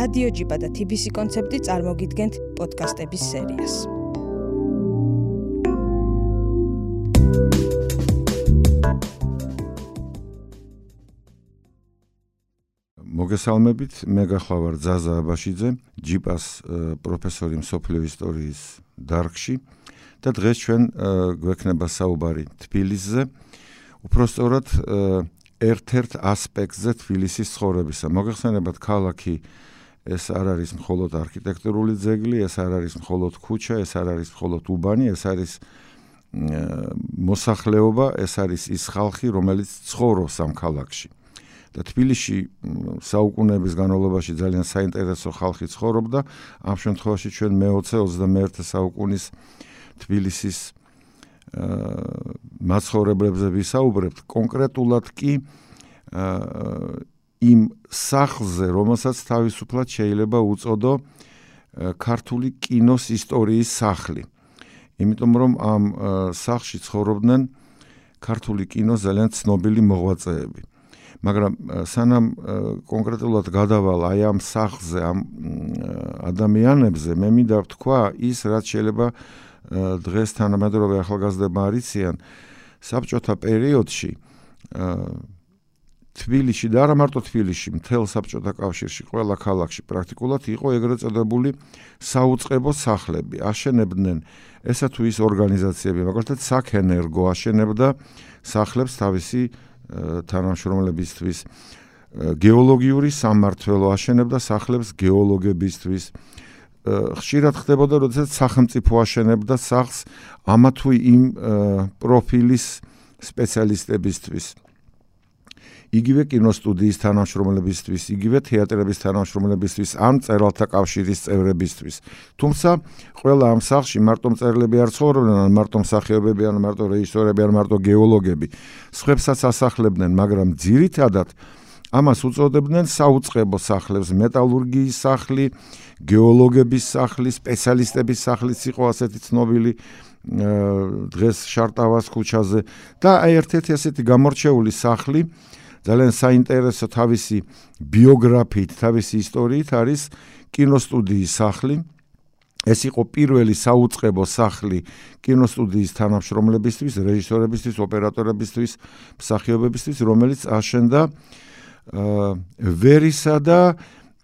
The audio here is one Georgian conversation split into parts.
რადიო ჯიბა და TBC კონცეფტი წარმოგიდგენთ პოდკასტების სერიას. მოგესალმებით, მე გახლავარ ზაზა აბაშიძე, ჯიპას პროფესორი მსოფლიო ისტორიის დარგში და დღეს ჩვენ გვექნება საუბარი თბილისზე. უпростоრად ერთ-ერთ ასპექტზე თბილისის ცხოვრებისა. მოგეხსენებათ, ქალაქი აა ეს არ არის მხოლოდ არქიტექტურული ძეგლი, ეს არ არის მხოლოდ ქუჩა, ეს არ არის მხოლოდ უბანი, ეს არის მოსახლეობა, ეს არის ის ხალხი, რომელიც ცხოვრობს ამ ქალაქში. და თბილისში საუკუნეების განმავლობაში ძალიან საინტერესო ხალხი ცხოვრობდა. ამ შემთხვევაში ჩვენ მე-20-21 საუკუნის თბილისის აა მაცხოვრებლებზე ვისაუბრებთ, კონკრეტულად კი აა იმ სახლზე, რომელსაც თავისუფლად შეიძლება უწოდო ქართული კინოს ისტორიის სახლი. იმიტომ რომ ამ სახლში ცხოვრობდნენ ქართული კინოს ძალიან ცნობილი მოღვაწეები. მაგრამ სანამ კონკრეტულად გადავალ აი ამ სახლზე, ამ ადამიანებზე, მე მინდა ვთქვა ის, რაც შეიძლება დღეს თანამედროვე ახალგაზრდებმა არიციან საბჭოთა პერიოდში თბილისში და არა მარტო თბილისში, მთელ საბჭოთა კავშირში, ყველა ქალაქში პრაქტიკულად იყო ეგრეთ წოდებული საუწყებო სახლები. აშენებდნენ ესა თუ ის ორგანიზაციები, მაგალითად საქენერგო აშენებდა სახლებს თავისი თანამშრომლებისთვის. გეოლოგიური სამმართველო აშენებდა სახლებს გეოლოგებისთვის. ხშირად ხდებოდა, როდესაც სახელმწიფო აშენებდა სახლს ამა თუ იმ პროფილის სპეციალისტებისთვის. იგივე კინოსტუდიის თანამშრომლებისთვის, იგივე თეატრების თანამშრომლებისთვის, ამ წერალთა კავშირის წევრებისთვის. თუმცა, ყველა ამ სახლში მარტო მწერლები არ ცხოვრობდნენ, ან მარტო მსახიობები, ან მარტო რეჟისორები, ან მარტო გეოლოგები. სხვებსაც ასახლებდნენ, მაგრამ ძირითადად ამას უწოდებდნენ საუწყებო სახლებს, მეტალურგიის სახლი, გეოლოგების სახლი, სპეციალისტების სახლიც იყო ასეთი ცნობილი დღეს შარტავას ქუჩაზე და აი ერთ-ერთი ასეთი გამორჩეული სახლი ძალიან საინტერესო თავისი ბიოგრაფიით, თავისი ისტორიით არის კინოსტუდიის სახლი. ეს იყო პირველი საუწყებო სახლი კინოსტუდიის თანამშრომლებისთვის, რეჟისორებისთვის, ოპერატორებისთვის, მსახიობებისთვის, რომელიც აშენდა ვერისა და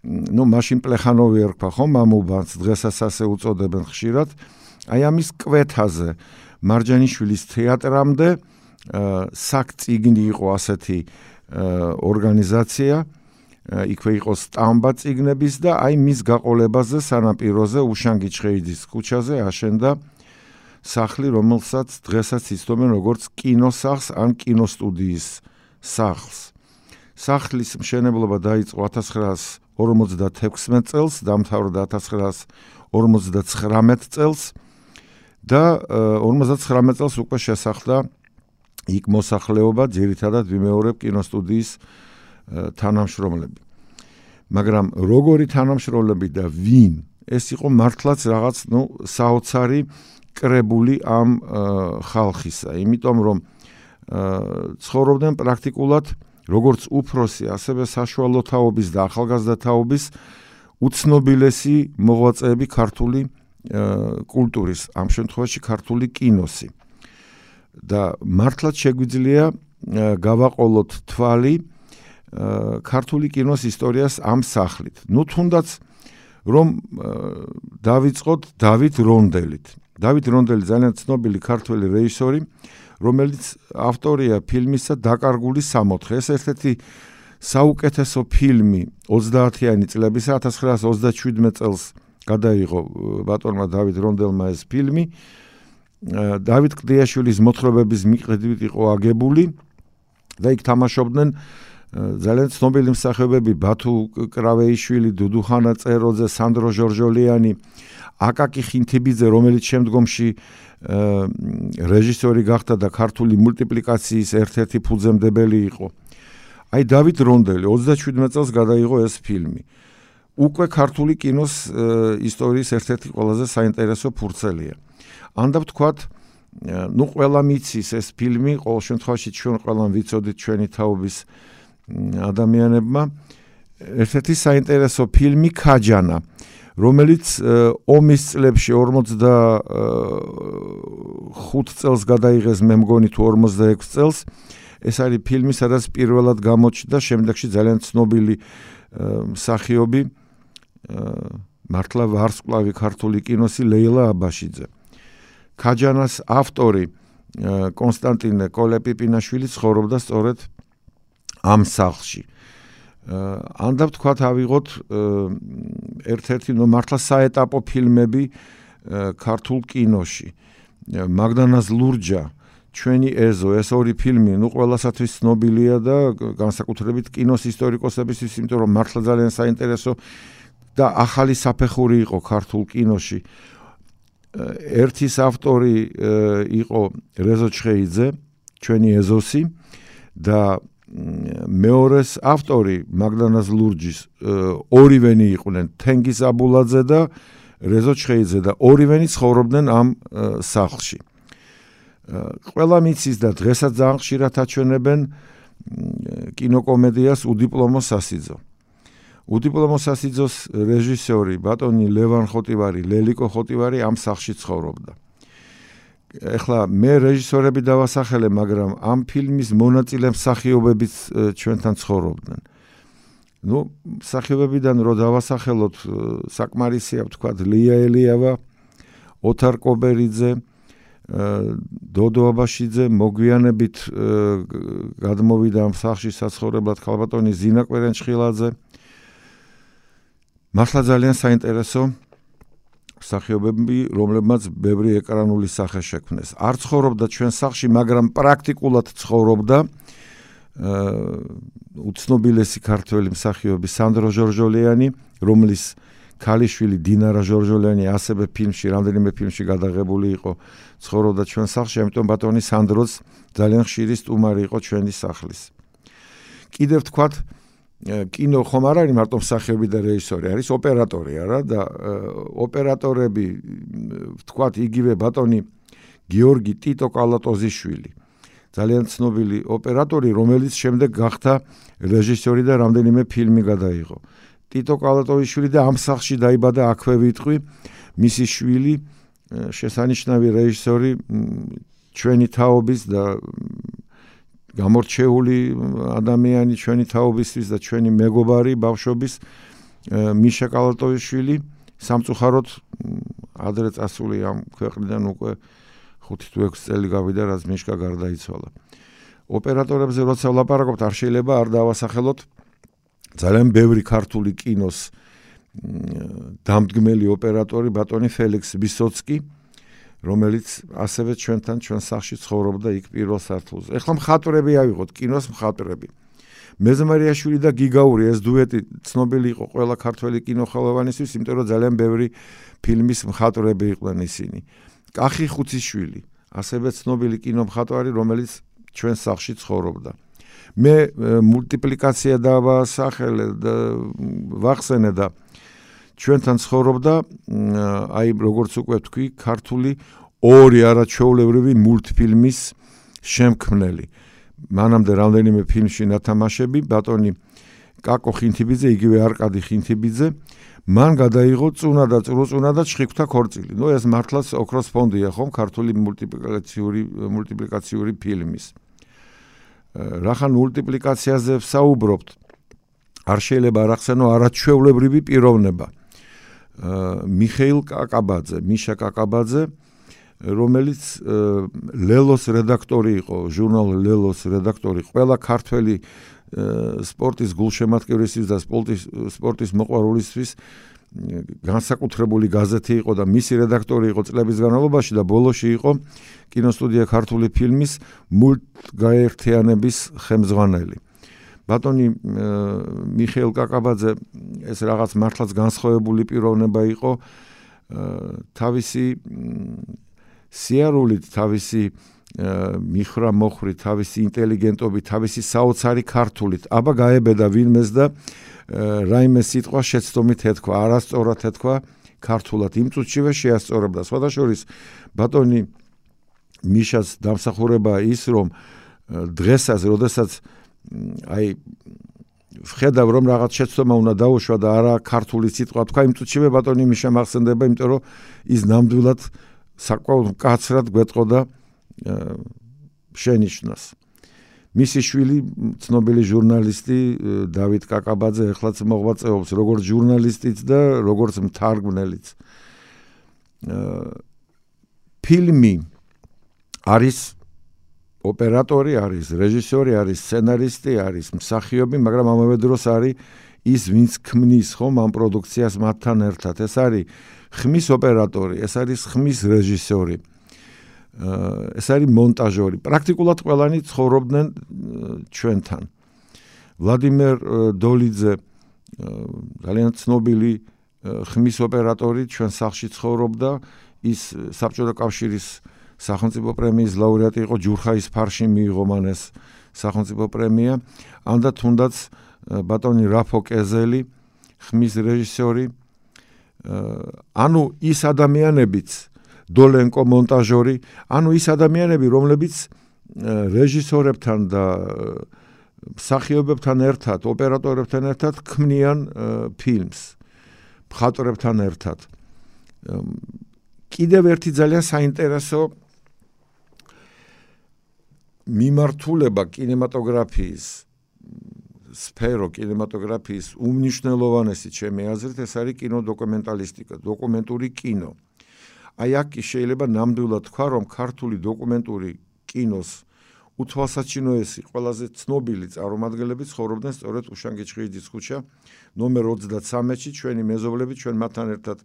ну машин პლეხანოვი ერქვა ხომ ამუბანს დღესაც ასე უწოდებენ ხშირად აი ამის კვეთაზე მარჯანიშვილის თეატრამდე საკ ციგნი იყო ასეთი ორგანიზაცია იქვე იყო სტამბა ციგნების და აი მის გაყოლებაზე სანაპიროზე უშანგი ჩხეიძის ქუჩაზე აშენდა სახლი რომელსაც დღესაც იცნობენ როგორც კინოსახლს ან კინოსტუდიის სახლს. სახლის მშენებლობა დაიწყო 1956 წელს დამთავრდა 1959 წელს და 59 წელს უკვე შესახდა იქ მოსახლეობა ძირითადად ვიმეორებ კინოსტუდიის თანამშრომლები. მაგრამ როგორი თანამშრომლები და ვინ? ეს იყო მართლაც რაღაც, ну, საოცარი კრებული ამ ხალხისა, იმიტომ რომ ცხოვრობდნენ პრაქტიკულად როგორც უფროსი, ასევე საშუალო თაობის და ახალგაზრდა თაობის უცნობილესი მოღვაწეები ქართული კულტურის, ამ შემთხვევაში ქართული კინოსი. და მართლაც შეგვიძლია გავაყოლოთ თვალი ქართული კინოს ისტორიას ამ სახლით. ნუ თუნდაც რომ დავიწყოთ დავით რონდელით. დავით რონდელი ძალიან ცნობილი ქართველი რეჟისორი, რომელიც ავტორია ფილმისა დაკარგული სამოთხე. ეს ერთ-ერთი საუკეთესო ფილმი 30-იანი წლების 1927 წელს გადაიღო ბატონმა დავით რონდელმა ეს ფილმი. დავით კლდიაშვილის მოთხრობების მიხედვით იყო აგებული და იქ თამაშობდნენ ძალიან ცნობილი მსახიობები ბათუ კრავეიშვილი, დუდუხანა წეროძე, სანდრო ჟორჟოლიანი, აკაკი ხინთიბიძე, რომელიც შემდგომში რეჟისორი გახდა და ქართული მულტიპლიკაციის ერთ-ერთი ფუძემდებელი იყო. აი დავით რონდელი 27 წელს გადაიღო ეს ფილმი. უკვე ქართული კინოს ისტორიის ერთ-ერთი ყველაზე საინტერესო ფურცელია. ანდა ვთქვათ, ну, ყველა მიცის ეს ფილმი, ყოველ შემთხვევაში ჩვენ ყველამ ვიცოდით ჩვენი თაობის ადამიანებმა. ერთ-ერთი საინტერესო ფილმი ქაჯანა რომელიც ომის წლებში 45 წელს გადაიღეს მე მგონი თუ 46 წელს ეს არის ფილმი სადაც პირველად გამოჩნდა შემდეგში ძალიან ცნობილი მსახიობი მართლა ვარსკვლავი ქართული კინოსი ლეილა აბაშიძე ქაჯანას ავტორი კონსტანტინე კოლეპიპინაშვილი ცხოვრობდა სწორედ ამ სახლში. ანდა ვთქვათ ავიღოთ ერთ-ერთი ნუ მართლა საეტაპო ფილმები ქართულ კინოში. მაგდანას ლურჯა ჩვენი ეზო ეს ორი ფილმი ნუ ყველასათვის ცნობილია და განსაკუთრებით კინოს ისტორიკოსებისთვის იმიტომ რომ მართლა ძალიან საინტერესო და ახალი საფეხური იყო ქართულ კინოში ერთის ავტორი იყო რეზო ჩხეიძე ჩვენი ეზოსი და მეორეს ავტორი მაგდანას ლურჯის ორივენი იყვნენ თენგიზ აბულაძე და რეზო ჩხეიძე და ორივენი ცხოვრობდნენ ამ სახლში. ყველა მიცის და დღესაც ძალიან ხშირად აჩვენებენ კინოკომედიას უდიპლომო სასიძო. უდიპლომო სასიძოს რეჟისორი ბატონი ლევან ხოტივარი, ლელიკო ხოტივარი ამ სახლში ცხოვრობდა. ეხლა მე რეჟისორები დავასახელე, მაგრამ ამ ფილმის მონაწილე მსახიობებიც ჩვენთან ცხოვრობდნენ. ну, მსახიობებიდან რო დავასახელოთ, საკმარისია ვთქვა ლია ელიავა, ოთარ კობერიძე, დოდო აბაშიძე მოგვიანებით გადმოვიდა ამ სახში საცხოვრებლად ქალბატონი ზინა კვერენჩხილაძე. მართლა ძალიან საინტერესო სახიობები, რომლებმაც ბევრი ეკრანული სახე შექმნეს. არ ცხოვრობდა ჩვენ სახში, მაგრამ პრაქტიკულად ცხოვრობდა უცნობილესი ქართველი მსახიობი სანდრო ჟორჟოლიანი, რომლის ქალიშვილი დინარა ჟორჟოლიანი ასევე ფილმში, რამდენიმე ფილმში გადაღებული იყო, ცხოვრობდა ჩვენ სახში, ამიტომ ბატონი სანდროც ძალიან ხშირი სტუმარი იყო ჩვენი სახლის. კიდევ თქვათ, კინო ხომ არ არის მარტო მსახიობი და რეჟისორი, არის ოპერატორი არა და ოპერატორები ვთქვათ იგივე ბატონი გიორგი ტიტო კალატოზიშვილი. ძალიან ცნობილი ოპერატორი, რომელიც შემდეგ გახდა რეჟისორი და რამდენიმე ფილმი გადაიღო. ტიტო კალატოზიშვილი და ამ სახში დაიბადა აქვე ვიტყვი მისი შვილი შესანიშნავი რეჟისორი ჩვენი თაობის და გამორჩეული ადამიანი ჩვენი თაობისთვის და ჩვენი მეგობარი ბავშვობის მიშა კალატოიშვილი სამწუხაროდ ადრე წასული ამ ქვეყნიდან უკვე 5 თუ 6 წელი გავიდა რაც მიშკა გარდაიცვალა. ოპერატორებზე როცა ვლაპარაკობთ არ შეიძლება არ დავასახელოთ ძალიან ბევრი ქართული კინოს დამდგმელი ოპერატორი ბატონი ფელიქს ვისოცკი რომელიც ასევე ჩვენთან ჩვენ სახში ცხოვრობდა იქ პირველ სართულზე. ეხლა მხატვრები ავიღოთ, კინოს მხატვრები. მეზმარიაშვილი და გიგაური ეს დუეტი ცნობილი იყო ყველა ქართველი კინოხელოვანისთვის, იმიტომ რომ ძალიან ბევრი ფილმის მხატვრები იყვნენ ისინი. კახი ხუციშვილი, ასევე ცნობილი კინომხატვარი, რომელიც ჩვენ სახში ცხოვრობდა. მე მულტიპლიკაცია დავასახელე და ვახსენე და ჩვენთან ცხოვრობდა აი როგორც უკვე თქვი ქართული ორი არაჩვეულებრივი მულტფილმის შემქმნელი მანამდე რამდენიმე ფილმში ნათამაშები ბატონი კაკო ხინთიბიძე იგივე არკადი ხინთიბიძე მან გადაიღო წუნა და წრუწუნა და ჩხიკვთა ქორწილი. ნუ ეს მართლაც ოქროს ფონდია ხომ ქართული მულტიპლიკაციური მულტიპლიკაციური ფილმის. რახან მულტიპლიკაციაზე ვსაუბრობთ? არ შეიძლება არ ახსენო არაჩვეულებრივი პიროვნება. მიხეილ კაკაბაძე, მიშა კაკაბაძე, რომელიც ლელოს რედაქტორი იყო, ჟურნალ ლელოს რედაქტორი, ყველა ქართველი სპორტის გულშემატკივრისთვის და სპორტის სპორტის მოყვარულისთვის განსაკუთრებული გაზეთი იყო და მისი რედაქტორი იყო წლების განმავლობაში და ბოლოში იყო კინოსტუდია ქართული ფილმის მულტგაერთიანების ხელმძღვანელი. ბატონი მიხეილ კაკაბაძე ეს რაღაც მართლაც განსხვავებული პიროვნება იყო. თავისი სიარულით თავისი მიხრა მოხრი თავისი ინტელიგენტობით თავისი საოცარი ქართულით. აბა გაებედა ვინმეს და რაიმე სიტყვა შეცდომით ეთქვა არასწორად ეთქვა ქართულად. იმ წუთშივე შეასწორებდა. სხვადასხვის ბატონი მიშას დამსახურება ის რომ დღესაც როდესაც აი ვხედავ რომ რაღაც შეცდომა უნდა დაუშვა და არა ქართული სიტყვა თქვა. იმ წუთშივე ბატონი მიშა მახსენდება იმიტომ რომ ის ნამდვილად საკმაოდ კაცრად გვეტყოდა შენიშნას. მისი შვილი ცნობილი ჟურნალისტი დავით კაკაბაძე ეხლაც მოღვაწეობს როგორც ჟურნალისტიც და როგორც მთარგმნელიც. ფილმი არის ოპერატორი არის, რეჟისორი არის, სცენარისტი არის, მსახიობი, მაგრამ ამავე დროს არის ის, ვინც ქმნის ხომ ამ პროდუქციას მათთან ერთად. ეს არის ხმის ოპერატორი, ეს არის ხმის რეჟისორი. ეს არის მონტაჟორი. პრაქტიკულად ყველანი ცხოვრობდნენ ჩვენთან. ვლადიმერ დოლიძე ძალიან ცნობილი ხმის ოპერატორი ჩვენ სახლში ცხოვრობდა. ის საბჭოთა კავშირის სახელმწიფო პრემიის ლაურეატი იყო ჯურხაის ფარში მიიღო მან ეს სახელმწიფო პრემია. ანდა თუნდაც ბატონი რაფო კეზელი ხმის რეჟისორი ანუ ის ადამიანებიც დოლენკო მონტაჟორი ანუ ის ადამიანები რომლებიც რეჟისორებთან და მსახიობებთან ერთად ოპერატორებთან ერთად ქმნიან ფილმს მხატვრებთან ერთად. კიდევ ერთი ძალიან საინტერესო მიმართულება კინემატოგრაფიის სფერო კინემატოგრაფიის უმნიშვნელოვანესი ჩემი აზრით ეს არის კინოდოკუმენტალისტიკა, დოკუმენტური კინო. აი აქ შეიძლება ნამდვილად თქვა, რომ ქართული დოკუმენტური კინოს უთვალსაჩინოესი ყველაზე ცნობილი წარმომადგენლები ცხოვრობდნენ სწორედ უშანგიჩხიძის ქუჩა ნომერ 33-ში, ჩვენი მეზობლები, ჩვენ მათთან ერთად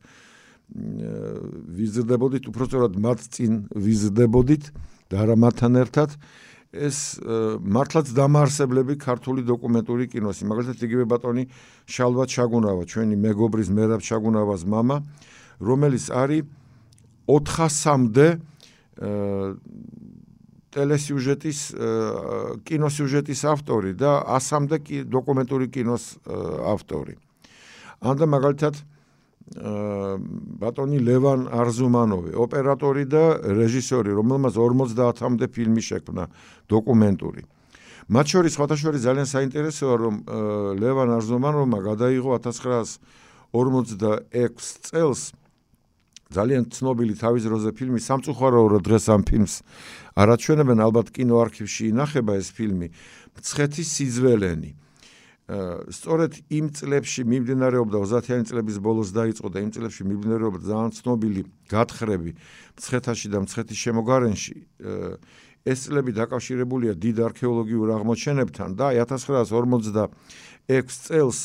ვიზრდებოდით, უფრო სწორად მათ წინ ვიზრდებოდით. და არა მათთან ერთად ეს მართლაც დამაარსებლები ქართული დოკუმენტური კინოსი. მაგალითად იგივე ბატონი შალვა ჩაგუნავა, ჩვენი მეგობრის მერაბ ჩაგუნავას мама, რომელიც არის 400-მდე ტელესიუჟეტის კინოსიუჟეტის ავტორი და 100-მდე დოკუმენტური კინოს ავტორი. ან და მაგალითად ბატონი ლევან არზუმანოვი, ოპერატორი და რეჟისორი, რომელმაც 50-მდე ფილმი შექმნა დოკუმენტური. მათ შორის ფოტოშორი ძალიან საინტერესოა, რომ ლევან არზუმანოვმა გადაიღო 1946 წელს ძალიან ცნობილი თავის როზე ფილმი სამწუხაროა რომ დღეს ამ ფილმს არაჩვენებენ ალბათ კინოარქივში ინახება ეს ფილმი. მცხეთის სიძველენი სწორედ იმ წლებში მიმდინარეობდა 30-იანი წლების ბოლოს დაიწყო და იმ წლებში მიმდინარეობდა ძალიან ცნობილი გათხრები მცხეთაში და მცხეთის შემოგარენში. ეს წლები დაკავშირებულია დიდ არქეოლოგიურ აღმოჩენებთან და 1956 წელს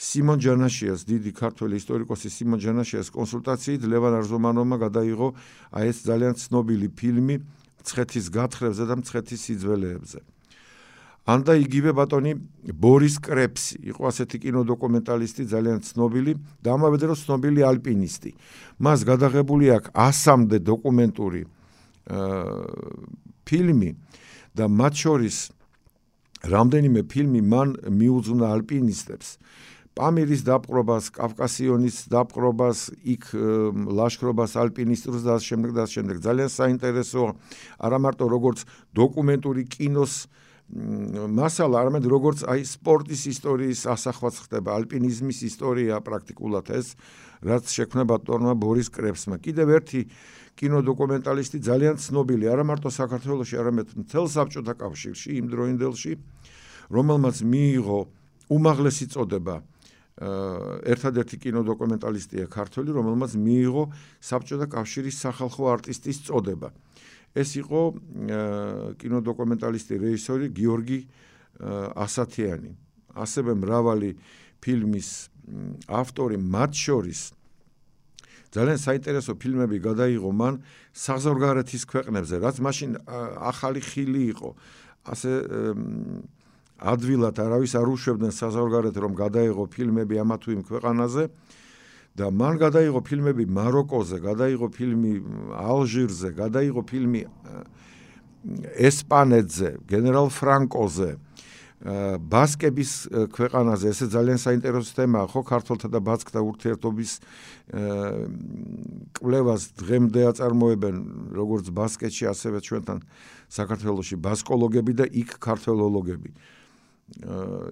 სიმონ ჯანაშიას დიდი ქართველი ისტორიკოსი სიმონ ჯანაშიას კონსულტაციით ლევან არზომანოვმა გადაიღო აი ეს ძალიან ცნობილი ფილმი მცხეთის გათხრებზე და მცხეთის სიძველეებზე ანდა იგივე ბატონი ბორის კრეფსი იყო ასეთი კინოდოკუმენტალისტი ძალიან ცნობილი და ამავე დროს ცნობილი ალპინისტი. მას გადაღებული აქვს 100-მდე დოკუმენტური ფილმი და მათ შორის რამდენიმე ფილმი მან მიუძღვნა ალპინისტებს. პამირის დაპყრობას, კავკასიონის დაპყრობას, იქ ლაშქრობას ალპინისტურს და ამ შემდეგ და ამ შემდეგ ძალიან საინტერესო არა მარტო როგორც დოკუმენტური კინოს მასალა არამედ როგორც აი სპორტის ისტორიის ასახვაც ხდება ალპინიზმის ისტორია პრაქტიკულად ეს რაც შექმნა ბატონმა ბორის კრებსმა. კიდევ ერთი კინოდოკუმენტალისტი ძალიან ცნობილი არა მარტო საქართველოსში არამედ მთელ საბჭოთა კავშირში იმ დროინდელში რომელმაც მიიღო უმაღლესი წოდება ერთადერთი კინოდოკუმენტალისტია ქართველი რომელმაც მიიღო საბჭოთა კავშირის სახალხო არტისტის წოდება ეს იყო კინოდოკუმენტალისტი რეჟისორი გიორგი ასათიანი. ასევე მრავალი ფილმის ავტორი მათ შორის ძალიან საინტერესო ფილმები გადაიღო მან საზღვარგარეთის ქვეყნებზე რაც მაშინ ახალი ხილი იყო. ასე ადვილად არავის არ უშვებდნენ საზღვარგარეთ რომ გადაიღო ფილმები ამა თუ იმ ქვეყანაზე და მან გადაიღო ფილმები მაროკოზე, გადაიღო ფილმი ალჟირზე, გადაიღო ფილმი ესპანეთზე, გენერალ ფრანკოზე, ბასკების ქვეყანაზე, ესე ძალიან საინტერესო თემაა, ხო, ქართულთა და ბასკთა ურთიერთობის კვლევას დღემდე აწარმოებენ როგორც ბასკეთში, ასევე ჩვენთან საქართველოსში ბასკოლოგები და იქ ქართველოლოგები.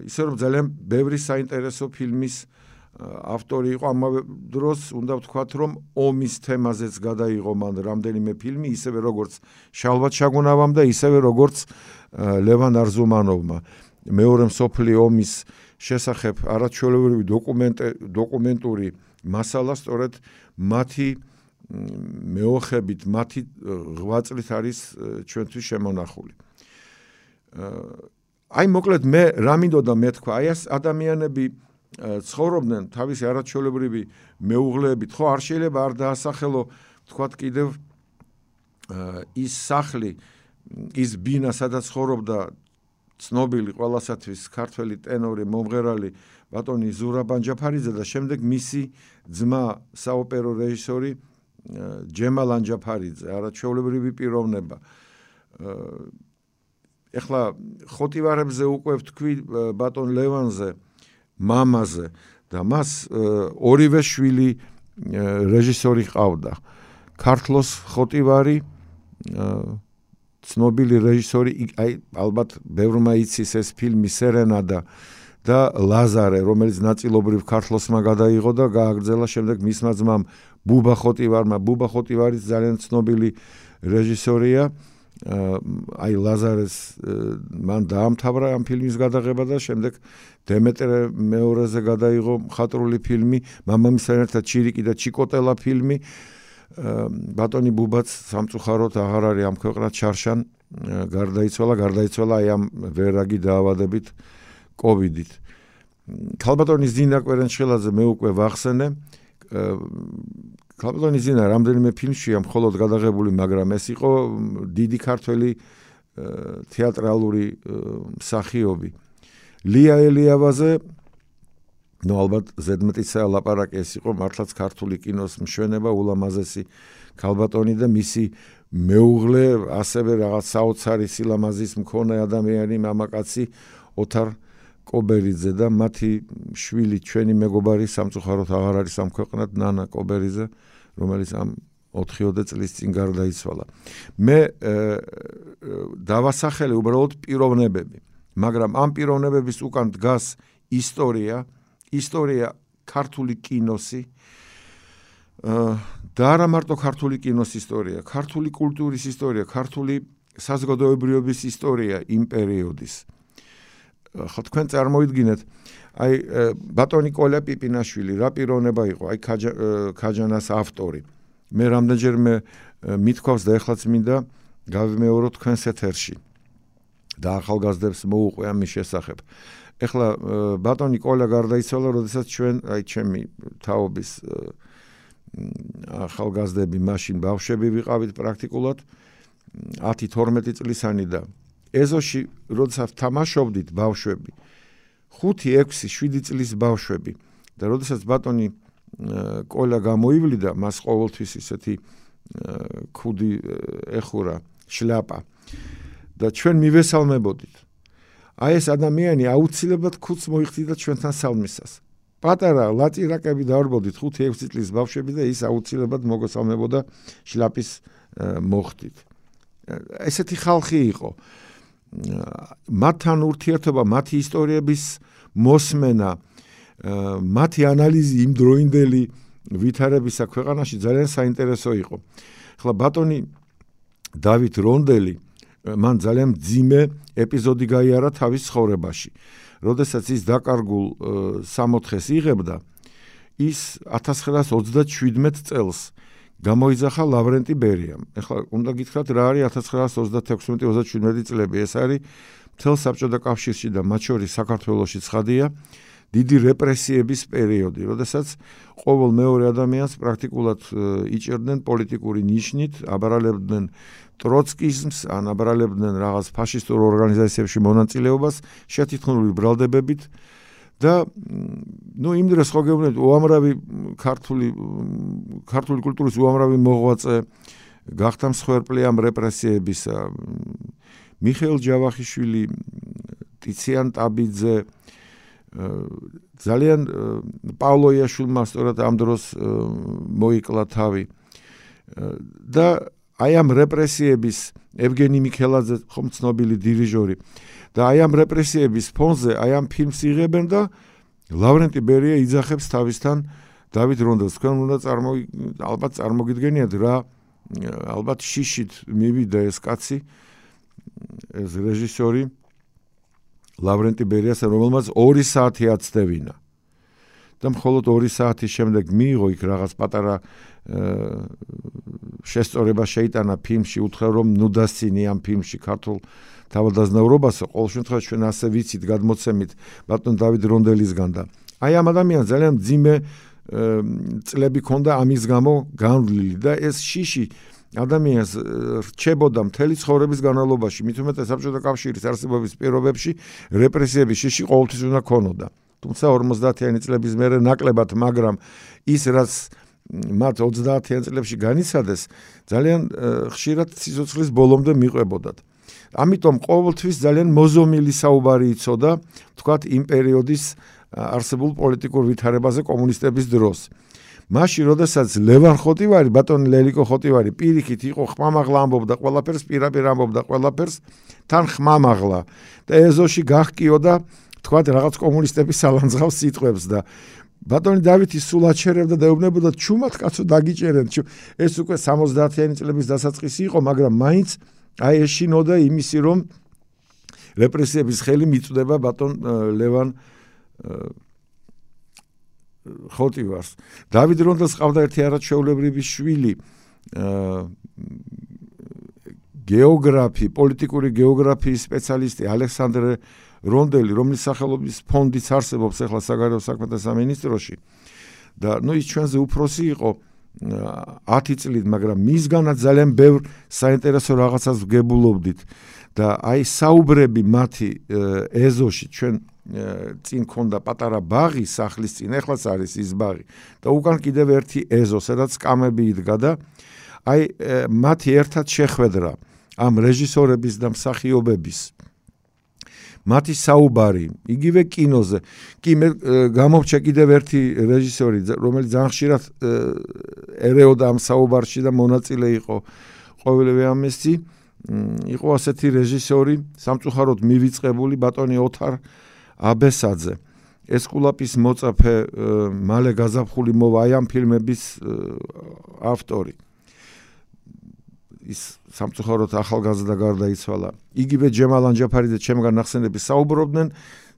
ისე რომ ძალიან ბევრი საინტერესო ფილმის ავტორი იყო ამავე დროს უნდა ვთქვათ რომ ომის თემაზეც გადაიღო მან რამდენიმე ფილმი ისევე როგორც შალვათ შაგუნავამ და ისევე როგორც ლევან არზუმანოვმა მეორე მსოფლიო ომის შესახებ არაჩვეულებრივი დოკუმენტი დოკუმენტური მასალა სწორედ მათი მეოხებით მათი ღვაწლით არის ჩვენთვის შემონახული. აი მოკლედ მე რა მინდოდა მეთქვა, აი ეს ადამიანები ცხოვრობდნენ თავისი არაჩვეულებრივი მეუღლეებით, ხო არ შეიძლება არ დაასახელო თქვათ კიდევ ის სახლი, ის ბინა, სადაც ცხოვრობდა ცნობილი ყველასათვის ქართველი ტენორი, მომღერალი ბატონი ზურაბან ჯაფარიძე და შემდეგ მისი ძმა საოპერო რეჟისორი ჯემალ ანჯაფარიძე, არაჩვეულებრივი პიროვნება. ეხლა ხოტივარებზე უკვე ვთქვი ბატონ ლევანზე, მამაზე და მას ორივე შვილი რეჟისორი ყავდა. ქართლოს ხოტივარი ცნობილი რეჟისორი აი ალბათ ბევრმა იცის ეს ფილმი სერენადა და ლაზარე რომელიც ნაწილობრივ ქართლოსმა გადაიღო და გააგრძელა შემდეგ მისმა ძმამ ბუბა ხოტივარმა ბუბა ხოტივარი ძალიან ცნობილი რეჟისორია აი ლაზარეს მან დაამთავრა ამ ფილმის გადაღება და შემდეგ დემეტრე მეორეზე გადაიღო მხატვრული ფილმი მამამისთან ერთად ჩირიკი და ჩიკოტელა ფილმი. ბატონი ბუბაც სამწუხაროდ აღარ არის ამ ქვეყნად ჩარშან გარდაიცვალა გარდაიცვალა აი ამ ვერაგი დაავადებით კოვიდით. ქალბატონის ძინა კვერენშელაძე მე უკვე ვახსენე ქალბატონის ძინა რამდენიმე ფილმშია მხოლოდ გადაღებული მაგრამ ეს იყო დიდი ქართველი თეატრალური მსახიობი. ლია ელიავაზე ნუ ალბათ ზედმეტისა ლაპარაკი ეს იყო მართლაც ქართული კინოს მშვენება ულამაზესი ქალბატონი და მისი მეუღლე ასევე რაღაც საოცარი სილამაზის მქონე ადამიანი მამაკაცი ოთარ კობერიძე და მათი შვილი ჩვენი მეგობარი სამწუხაროდ აღარ არის ამ ქვეყნად ნანა კობერიძე რომელიც ამ 4-20 წლის წინ გარდაიცვალა მე დავასახელე უბრალოდ პიროვნებები მაგრამ ამ პიროვნებების უკან დგას ისტორია ისტორია ქართული კინოსი და არა მარტო ქართული კინოს ისტორია, ქართული კულტურის ისტორია, ქართული საზოგადოებრიობის ისტორია იმ პერიოდის. ხო თქვენ წარმოიდგინეთ, აი ბატონი კოლა პიპინაშვილი რა პიროვნება იყო, აი ქაჯანას ავტორი. მე რამდენჯერმე მithქვავს და ეხლაც მინდა გავიმეორო თქვენს ეთერში. და ახალგაზრდებს მოუყვე ამის შესახებ. ეხლა ბატონი კოლა გარდაიცვალა, როდესაც ჩვენ აი ჩემი თაობის ახალგაზრდები მაშინ ბავშვები ვიყავით პრაქტიკულად 10-12 წლისანი და ეზოში როდესაც თამაშობდით ბავშვები 5-6-7 წლის ბავშვები და როდესაც ბატონი კოლა გამოივლიდა მას ყოველთვის ისეთი ქუდი ეხურა შლაპა და ჩვენ მივესალმებოდით აი ეს ადამიანი აუცილებლად ქუდს მოიხდიდა ჩვენთან სალმისას. პატარა ლაწირაკები დაარბოდით 5-6 წლის ბავშვები და ის აუცილებლად მოგესალმებოდა შლაპის მოხდით. ესეთი ხალხი იყო. მათთან ურთიერთობა, მათი ისტორიების მოსმენა, მათი ანალიზი იმ დროინდელი ვითარებისა ქვეყანაში ძალიან საინტერესო იყო. ახლა ბატონი დავით რონდელი მან ძალიან ძიმე ეპიზოდი გაიარა თავის ცხოვრებაში. როდესაც ის დაკარგულ 64-ს იღებდა, ის 1927 წელს გამოიძახა ლავრენტი ბერიამ. ეხლა უნდა გითხრათ რა არის 1936-37 წლები. ეს არის მთელ საბჭოთა კავშირში და მათ შორის საქართველოსი ცხადია. დიდი რეპრესიების პერიოდი, როდესაც ყოველ მეორე ადამიანს პრაქტიკულად იჭერდნენ პოლიტიკური ნიშნით, აბარალებდნენ ტროცკიზმს, ან აბარალებდნენ რაღაც ფაშისტურ ორგანიზაციებში მონაწილეობას, შეთითხმული ბრალდებებით და ნუ იმ დროს ხო გეუბნებით, უამრავი ქართული ქართული კულტურის უამრავი მოღვაწე გახდა მსხვერპლი ამ რეპრესიებისა. მიხეილ ჯავახიშვილი, ტიციან ტაბიძე, ძალიან პავლო იაშვილმა სწორად ამ დროს მოიკლა თავი და აი ამ რეპრესიების ევგენი მიქელაძე ხომ ცნობილი დირიჟორი და აი ამ რეპრესიების ფონზე აი ამ ფილმს იღებენ და ლავრენტი ბერია იძახებს თავისთან. დავით რონდელს თქვენ უნდა წარმო ალბათ წარმოგიდგენიათ რა ალბათ შიშით მივიდა ეს კაცი ეს რეჟისორი. ლავრენტი ბერიას რომელმაც 2 საათი აცდევინა. და მხოლოდ 2 საათის შემდეგ მიიღო იქ რაღაც პატარა შესწორება შეიტანა ფილმში უთხრა რომ ნუ დასცინი ამ ფილმში ქართულ თავადაზნაურობას ყოველ შემთხვევაში ჩვენ ასე ვიცით გადმოცემით ბატონ დავით რონდელისგან და აი ამ ადამიანს ძალიან ძიმე წლები ქონდა ამის გამო განვლილი და ეს შიში ადამიანს რჩებოდა მთელი ცხოვრების განმავლობაში მით უმეტეს საბჭოთა კავშირის არსებობის პირობებში რეპრესიების შიში ყოველთვის უნდა ქონოდა. თუმცა 50-იანი წლების მერე ნაკლებად მაგრამ ის რაც მათ 30-იან წლებში განიცადეს ძალიან ხშირად სიცოცხლის ბოლომდე მიყვებოდათ ამიტომ ყოველთვის ძალიან მოზომილი საუბარი იწოდა თქვათ იმ პერიოდის არსებულ პოლიტიკურ ვითარებაზე კომუნისტების დროს. მაშინ, როდესაც ლევან ხოტივარი, ბატონი ლელიკო ხოტივარი პირიქით იყო ხმამაღლა ამბობდა ყველაფერს, პირაპირ ამბობდა ყველაფერს, თან ხმამაღლა და ეზოში გახკიოდა თქვათ რაღაც კომუნისტების სალანძღავს სიტყვებს და ბატონი დავითი სულ აჩერებდა და ეუბნებოდა ჩუმად კაცო დაგიჭერენ ეს უკვე 70-იანი წლების დასაწყისი იყო მაგრამ მაინც აი ეშინოდა იმისი რომ რეპრესიების ხელი მიწდება ბატონ ლევან ხოტივარს. დავით რონდელს ყავდა ერთი არაჩვეულებრივი შვილი. გეოგრაფი, პოლიტიკური გეოგრაფიის სპეციალისტი ალექსანდრე რონდელი, რომლის სახელობის ფონდიც არსებობს ახლა საგარეო საქმეთა სამინისტროში. და ნუ ის ჩვენზე უფროსი იყო 10 წლით, მაგრამ მისგანაც ძალიან ბევრ საინტერესო რაღაცას ვგებულობდით. და აი საუბრები მათი ეზოში ჩვენ წინ ქონდა პატარა ბაღი სახლის წინ, ეხლაც არის ის ბაღი. და უკან კიდევ ერთი ეზო, სადაც კამები იდგა და აი მათი ერთად შეხვედრა ამ რეჟისორების და მსახიობების. მათი საუბარი, იგივე კინოზე. კი მე გამოვჩე კიდევ ერთი რეჟისორი, რომელიც ძალიან ხშირად ერეოდა ამ საუბარში და მონაწილე იყო. ყოველივე ამისი. იყო ასეთი რეჟისორი, სამწუხაროდ მივიწყებული ბატონი ოთარ აბესაძე. ესკულაპის მოწაფე მალე გაზაფხული მოვა აი ამ ფილმების ავტორი. ის სამწუხაროდ ახალგაზრდა გარდაიცვალა. იგივე ჯემალ ანჯაფარიძე ჩემგან ნახსენები საუბრობდნენ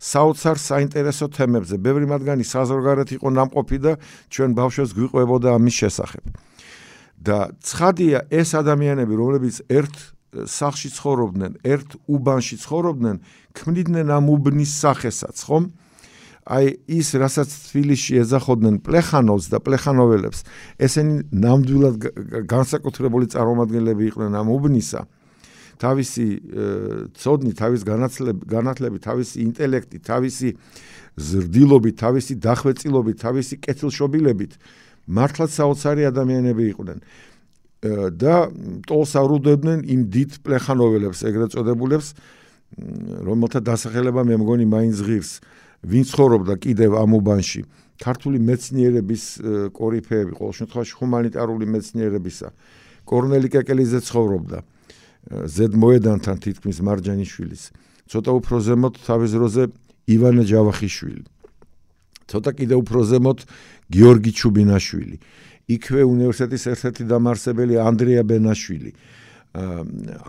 საოცარ საინტერესო თემებზე ბევრი მათგანი საზღვარგარეთ იყო ნამყოფი და ჩვენ ბავშვებს გვიყვებოდა ამის შესახებ და ცხადია ეს ადამიანები რომლებიც ერთ სახში ცხოვრობდნენ, ერთ უბანში ცხოვრობდნენ, ქმნიდნენ ამ უბნის სახესაც, ხომ? აი ის, რასაც თბილისში ეძახოდნენ პლეხანოვს და პლეხანოველებს, ესენი ნამდვილად განსაკუთრებული წარმომადგენლები იყვნენ ამ უბნისა. თავისი ცოდნი, თავის განათლები, განათლები, თავისი ინტელექტი, თავისი ზრდილობით, თავისი დახვეწილობით, თავისი კეთილშობილებით მართლაც საოცარი ადამიანები იყვნენ. და ტოლს არუდებდნენ იმ დიდ პლეხანოველებს ეგრეთ წოდებულებს რომელთა დასახელება მე მგონი მაინც ღირს. ვინ ცხოვრობდა კიდევ ამ უბანში ქართული მეცნიერების კორიფეები ყოველ შემთხვევაში ჰუმანიტარული მეცნიერებისა. კორნელი კეკელიძე ცხოვრობდა ზედ მოედანთან თითქმის მარჯანიშვილის ცოტა უფრო ზემოთ თავის დროზე ივანე ჯავახიშვილი ცოტა კიდევ უფრო ზემოთ გიორგი ჩუბინაშვილი იქვე უნივერსიტეტის ერთ-ერთი დამაარსებელი ანდრია ბენაშვილი.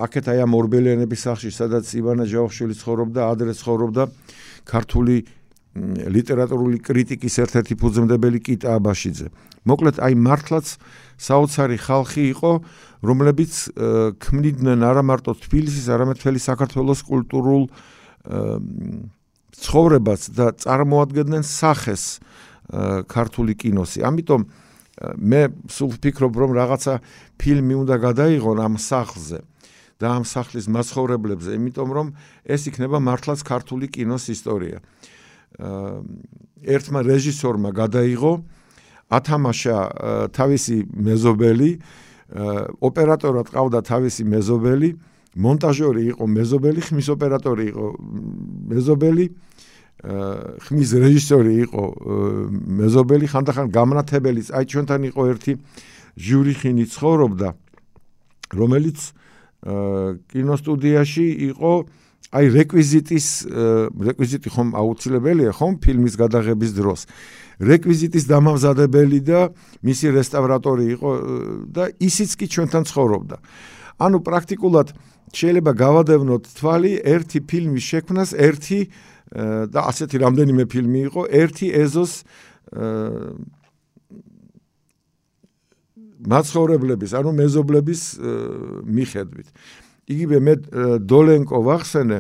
აქეთ აი ამ ორბელიანების სახლში, სადაც ივანა ჯავახიშვილი ცხოვრობდა, ადრე ცხოვრობდა ქართული ლიტერატურული კრიტიკის ერთ-ერთი ფუძემდებელი კიტა აბაშიძე. მოკლედ აი მართლაც საოცარი ხალხი იყო, რომლებიც ქმნიდნენ არა მარტო თბილისის, არამედ მთელი საქართველოს კულტურულ ცხოვრებას და წარმოადგენდნენ სახეს ქართული კინოსი. ამიტომ მე სულ ვფიქრობ რომ რაღაცა ფილმი უნდა გადაიღონ ამ სახლზე და ამ სახლის მაცხოვრებლებზე, იმიტომ რომ ეს იქნება მართლაც ქართული კინოს ისტორია. ერთმა რეჟისორმა გადაიღო ათამაშა თავისი მეზობელი, ოპერატორად ყავდა თავისი მეზობელი, მონტაჟორი იყო მეზობელი, ხმის ოპერატორი იყო მეზობელი, ხმის რეჟისორი იყო მეზობელი ხანდახან გამნათებელიც აი ჩვენთან იყო ერთი ჟური ხინი ცხოვრობდა რომელიც კინოსტუდიაში იყო აი რეკვიზიტის რეკვიზიტი ხომ აუცილებელია ხომ ფილმის გადაღების დროს? რეკვიზიტის დამამზადებელი და მისი რესტავრატორი იყო და ისიც კი ჩვენთან ცხოვრობდა. ანუ პრაქტიკულად შეიძლება გავადევნოთ თვალი ერთი ფილმის შექმნას ერთი და ასეთი რამდენიმე ფილმი იყო ერთი ეზოს მაცხოვრებლების ანუ მეზობლების მიხედვით იგივე მე დოლენკო ვახსენე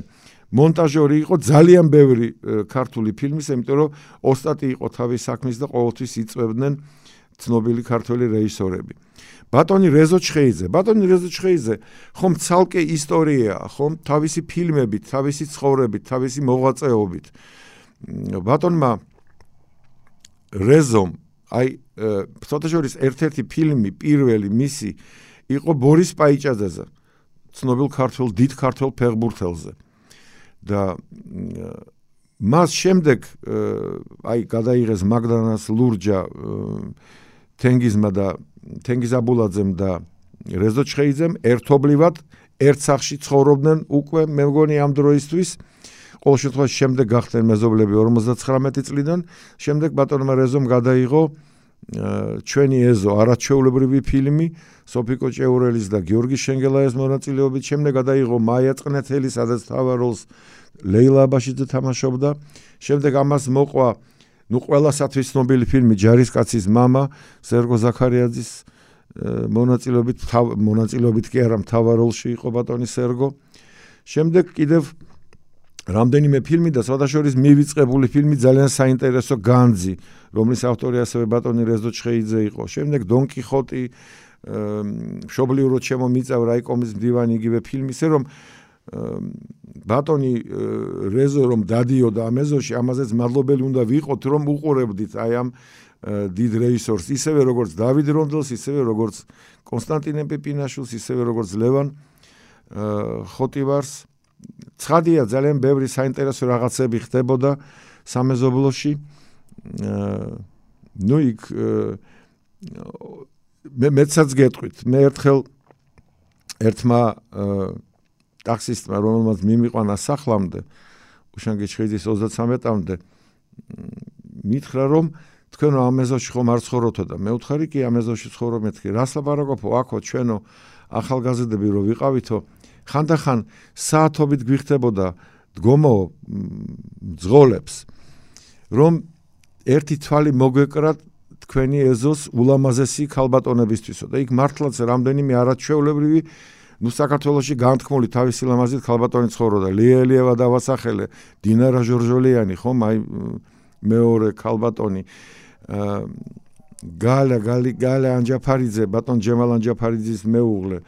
მონტაჟორი იყო ძალიან ბევრი ქართული ფილმის, იმიტომ რომ ოსტატი იყო თავის საქმის და ყოველთვის იწვევდნენ ცნობილი ქართველი რეჟისორები. ბატონი რეზო ჩხეიძე, ბატონი რეზო ჩხეიძე, ხომ ცალკე ისტორიაა, ხომ თავისი ფილმებით, თავისი ცხოვრებით, თავისი მოღვაწეობით. ბატონმა რეზომ აი ფოტოჟურის ერთ-ერთი ფილმი პირველი მისი იყო ბორის პაიჭაძეზე. ცნობილ ქართულ დიდ ქართულ ფეხბურთელზე. და მას შემდეგ აი გადაიღეს მაგდანას ლურჯა თენგიზმა და თენგიზ აბულაძემ და რეზო ჩხეიძემ ერთობლივად ერთ სახში ცხოვრობდნენ უკვე მე მგონი ამ დროისთვის ყოველ შემთხვევაში შემდეგ გახდნენ მეზობლები 59 წლიდან შემდეგ ბატონმა რეზომ გადაიღო ჩვენი ეზო არაჩვეულებრივი ფილმი სოფიკო ჭეურელის და გიორგი შენგელაის მონაწილეობით შემდეგად აიღო მაია წყნეთელი სადაც თავარ როლს ლეილა აბაშიძე თამაშობდა. შემდეგ ამას მოყვა ნუ ყველასათვის ცნობილი ფილმი ჯარისკაცის мама სერგო ზაქარიაძის მონაწილეობით მონაწილეობით კი არა მთავარ როლში იყო ბატონი სერგო შემდეგ კიდევ რამდენიმე ფილმი და სხვადასხვა მივიწყებული ფილმი ძალიან საინტერესო განძი რომლის ავტორი ასევე ბატონი რეზო ჩხეიძე იყო. შემდეგ დონ კიხოტი შობლიუროდ შემომიწევ რაიკომის მდივანი იგივე ფილმი ისე რომ ბატონი რეზო რომ დადიოდა ამ ეზოში ამაზეც მადლობელი უნდა ვიყოთ რომ უყურებდით აი ამ დიდ რეჟისორს ისევე როგორც დავიდ რონდელს ისევე როგორც კონსტანტინე პიპინაშვილს ისევე როგორც ლევან ხოტივარს ცხადია ძალიან ბევრი საინტერესო რაღაცები ხდებოდა სამეზობლოში. ნუ იქ მე მეცაც გეტყვით. მე ერთხელ ერთმა ტაქსისტმა რომელმაც მიმიყვანა სახლამდე უშანგიჩხიძის 33-მდე მითხრა რომ თქვენ ამ ეზოში ხომ არ ცხოვრობთ და მე უთხარი კი ამ ეზოში ცხოვრობ მეთქი რას ლაპარაკობ აქო ჩვენო ახალგაზრდები რო ვიყავითო ხანდახან საათობით გვიხდებოდა დგომო ძღოლებს რომ ერთი თვალი მოგვეკრათ თქვენი ეზოს ულამაზესი ქალბატონებისთვისო და იქ მართლაც რამდენიმე არაჩვეულებრივი ნუ საქართველოსი განთქმული თავისი ლამაზით ქალბატონი ცხოვრობდა. ლიელიევა დავასახელე დინარა ჟორჟოლიანი ხომ? აი მეორე ქალბატონი. გალა გალი გალა ანჯაფარიძე ბატონ ჯემალ ანჯაფარიძის მეუღლე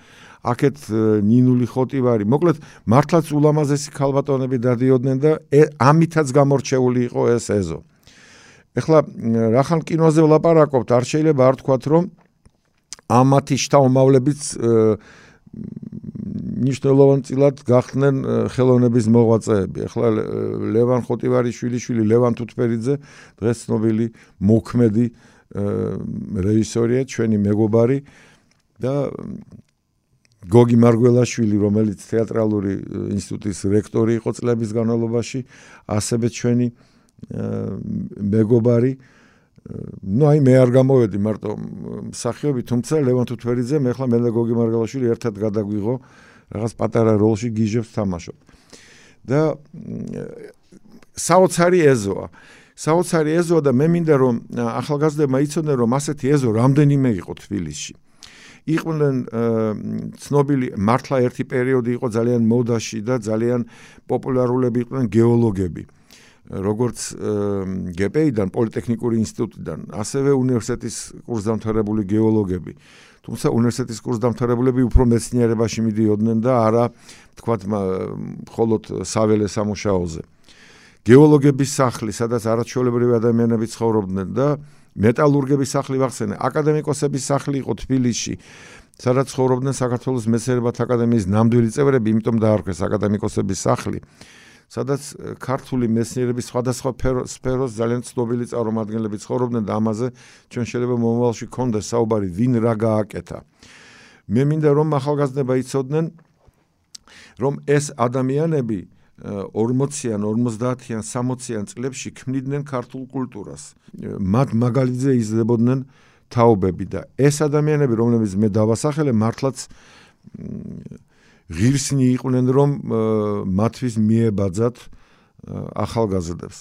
აქეთ ნინული ხოტივარი. მოკლედ მართლაც ულამაზესი ქალბატონები დადიოდნენ და ამითაც გამორჩეული იყო ეს ეზო. ეხლა რახან კინოზე ვლაპარაკობთ, არ შეიძლება არ თქვათ, რომ ამათი შთამომავლებიც ნიშნულოვანწილად გახდნენ ხელოვნების მოღვაწეები. ეხლა ლევან ხოტივარის შვილიშვილი ლევან თუთფერიძე დღეს ცნობილი მოქმედი რეჟისორია, ჩვენი მეგობარი და გოგი მარგველაშვილი, რომელიც თეატრალური ინსტიტუტის რექტორი იყო წლების განმავლობაში, ასევე ჩვენი მეგობარი. ну აი მე არ გამოვედი მარტო სახიობი, თუმცა ლევან თუთვერიძე მე ხლა მე და გოგი მარგველაშვილი ერთად გადაგვიღო რაღაც პატარა როლში გიჟებს თამაშობ. და საოცარი ეზოა. საოცარი ეზოა და მე მინდა რომ ახალგაზრდებმა იცოდნენ რომ ასეთი ეზო რამდენიმე იყო თბილისში. იყვნენ ცნობილი მართლა ერთი პერიოდი იყო ძალიან მოდაში და ძალიან პოპულარულები იყვნენ გეოლოგები როგორც გპ-დან პოლიტექნიკური ინსტიტუტიდან ასევე უნივერსიტეტის კურსდამთავრებული გეოლოგები. თუმცა უნივერსიტეტის კურსდამთავრებულები უფრო მეცნიერებაში მიდიოდნენ და არა თქვათ მხოლოდ საველე სამუშაოზე. გეოლოგების სახლი სადაც არაჩვეულებრივი ადამიანები ცხოვრობდნენ და მეტალურგების სახლი ვახსენე, აკადემიკოსების სახლი იყო თბილისში, სადაც ცხოვრობდნენ საქართველოს მეცნიერებათა აკადემიის ნამდვილი წევრები, იმიტომ დაარქვეს აკადემიკოსების სახლი. სადაც ქართული მეცნიერების სხვადასხვა სფეროს ძალიან ცნობილი წარმომადგენლები ცხოვრობდნენ და ამაზე ჩვენ შეიძლება მომავალში გქონდეს საუბარი, ვინ რა გააკეთა. მე მინდა რომ ახალგაზრდება იცოდნენ რომ ეს ადამიანები 40-იან, 50-იან, 60-იან წლებში ქმნიდნენ ქართულ კულტურას. მათ მაგალითზე იზრდებოდნენ თაობები და ეს ადამიანები, რომლებიც მე დავასახელე, მართლაც ღირსნი იყვნენ, რომ მათთვის მიებაძათ ახალგაზრდებს.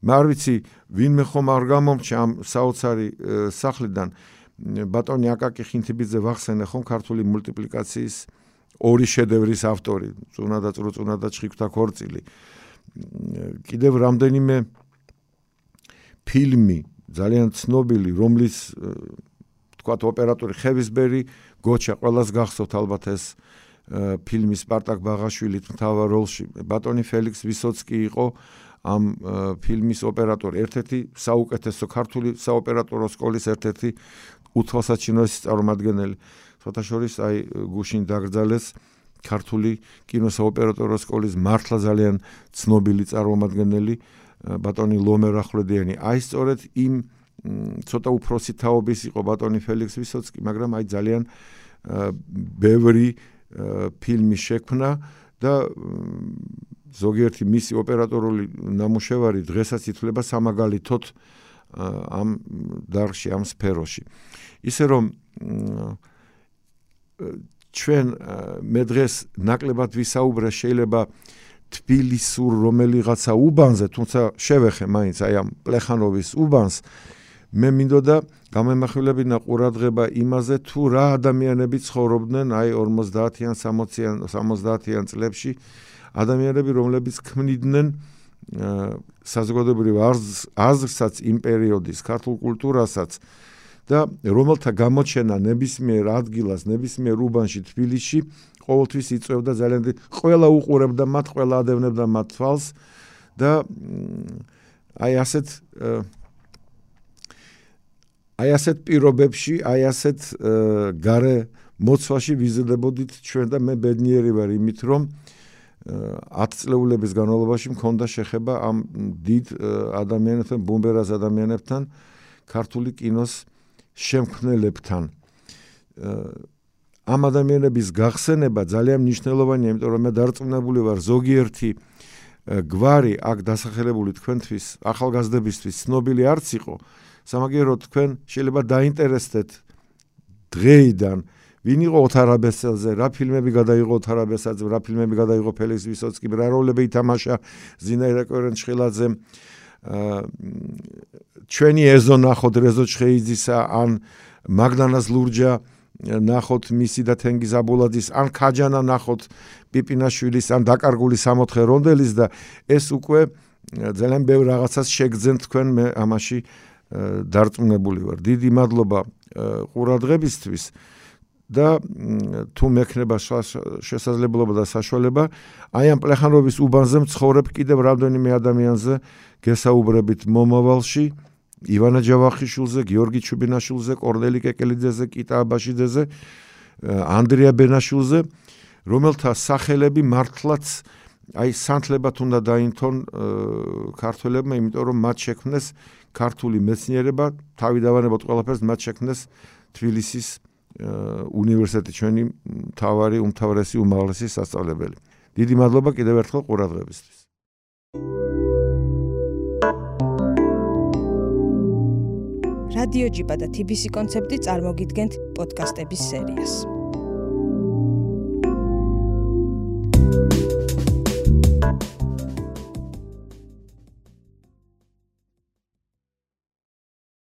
მე არ ვიცი, ვინმე ხომ არ გამომჩა ამ საოცარი სახლიდან ბატონი აკაკი ხინთიბიძე ვახსენე ხომ ქართული მულტიპლიკაციის ორი შედევრის ავტორი, წუნა და წრუწუნა და ჩხიკვთა ქორწილი. კიდევ რამდენიმე ფილმი ძალიან ცნობილი, რომლის თქვათ ოპერატორი ხევისბერი გოჩა ყველას გახსოვთ ალბათ ეს ფილმი სპარტაკ ბაღაშვილით მთავარ როლში. ბატონი ფელიქს ვისოცკი იყო ამ ფილმის ოპერატორი, ერთ-ერთი საუკეთესო ქართული საოპერატორო სკოლის ერთ-ერთი უთვალსაჩინოს წარმომადგენელი. ცოტა შორის აი გუშინ დაგრძალეს ქართული კინოსაოპერატორო სკოლის მართლა ძალიან ცნობილი წარმომადგენელი ბატონი ლომერ ახვლედიანი. აი სწორედ იმ ცოტა უფროსი თაობის იყო ბატონი ფელიქს ვისოცკი, მაგრამ აი ძალიან ბევრი ფილმი შექმნა და ზოგიერთი მისი ოპერატორული ნამუშევარი დღესაც ითვლება სამაგალითოდ ამ დარგში, ამ სფეროში. ისე რომ ჩვენ მე დღეს ნაკლებად ვისაუბრე შეიძლება თბილისურ რომელიღაცა უბანზე, თუმცა შევეხე მაინც აი ამ პლეხანოვის უბანს მე მინდოდა გამემახვილებინა ყურადღება იმაზე თუ რა ადამიანები ცხოვრობდნენ აი 50-იან 60-იან 70-იან წლებში ადამიანები რომლებიც ქმნიდნენ საზოგადოებრივ აზრსაც იმ პერიოდის ქართულ კულტურასაც და რომელთა გამოჩენა ნებისმიერ ადგილას, ნებისმიერ უბანში თბილისში ყოველთვის იწევდა ძალიან ყველა უყურებდა მათ, ყველა ადევნებდა მათ თვალს და აი ასეთ აი ასეთ პირობებში, აი ასეთ gare მოცვაში ვიზრდებოდით ჩვენ და მე ბედნიერი ვარ იმით, რომ 10 წლეულების განმავლობაში მქონდა შეხება ამ დიდ ადამიანებთან, ბუმბერას ადამიანებთან, ქართული კინოს შემქმნელებთან. ამ ადამიანების გახსენება ძალიან მნიშვნელოვანია, იმიტომ რომ მე დარწმუნებული ვარ ზოგიერთი გვარი აქ დასახელებული თქვენთვის ახალგაზრდებისთვის ცნობილი არც იყო. სამაგერო თქვენ შეიძლება დაინტერესდეთ დღეიდან ვინ იყო ოთარაბესელზე, რა ფილმები გადაიღო ოთარაბესელზე, რა ფილმები გადაიღო ფელიქს ვისოცკი, რა როლები ითამაშა ზინაირა კვერენჩხილაძე. ჩვენი ეზო ნახოთ რეზო ჩხეიძისა ან მაგდანას ლურჯა ნახოთ მისი და თენგიზ აბულაძის ან ქაჯანა ნახოთ პიპინაშვილის ან დაკარგული სამოთხე რონდელის და ეს უკვე ძალიან ბევრ რაღაცას შეგძენ თქვენ მე ამაში დარწმუნებული ვარ. დიდი მადლობა ყურადღებისთვის და თუ მექნება შესაძლებლობა და საშუალება აი ამ პლეხანობის უბანზე მცხოვრებ კიდევ რამდენიმე ადამიანზე გესაუბრებით მომავალში. ივანა ჯავახიშვილზე, გიორგი ჩუბინაშვილზე, კორნელი კეკელიძეზე, კიტა აბაშიძეზე, ანდრია ბენაშვილზე, რომელთა სახელები მართლაც აი სანთლებად უნდა დაინთონ ქართველებმა, იმიტომ რომ მათ შექმნეს ქართული მეცნიერება, თავი დავანებოთ ყველაფერს მათ შექმნეს თბილისის უნივერსიტეტი ჩვენი მთავარი, უმთავრესი, უმაღლესი სასწავლებელი. დიდი მადლობა კიდევ ერთხელ ყურადღებისთვის. რადიო ჯიბა და TBC კონცეფტი წარმოგიდგენთ პოდკასტების სერიას. thank you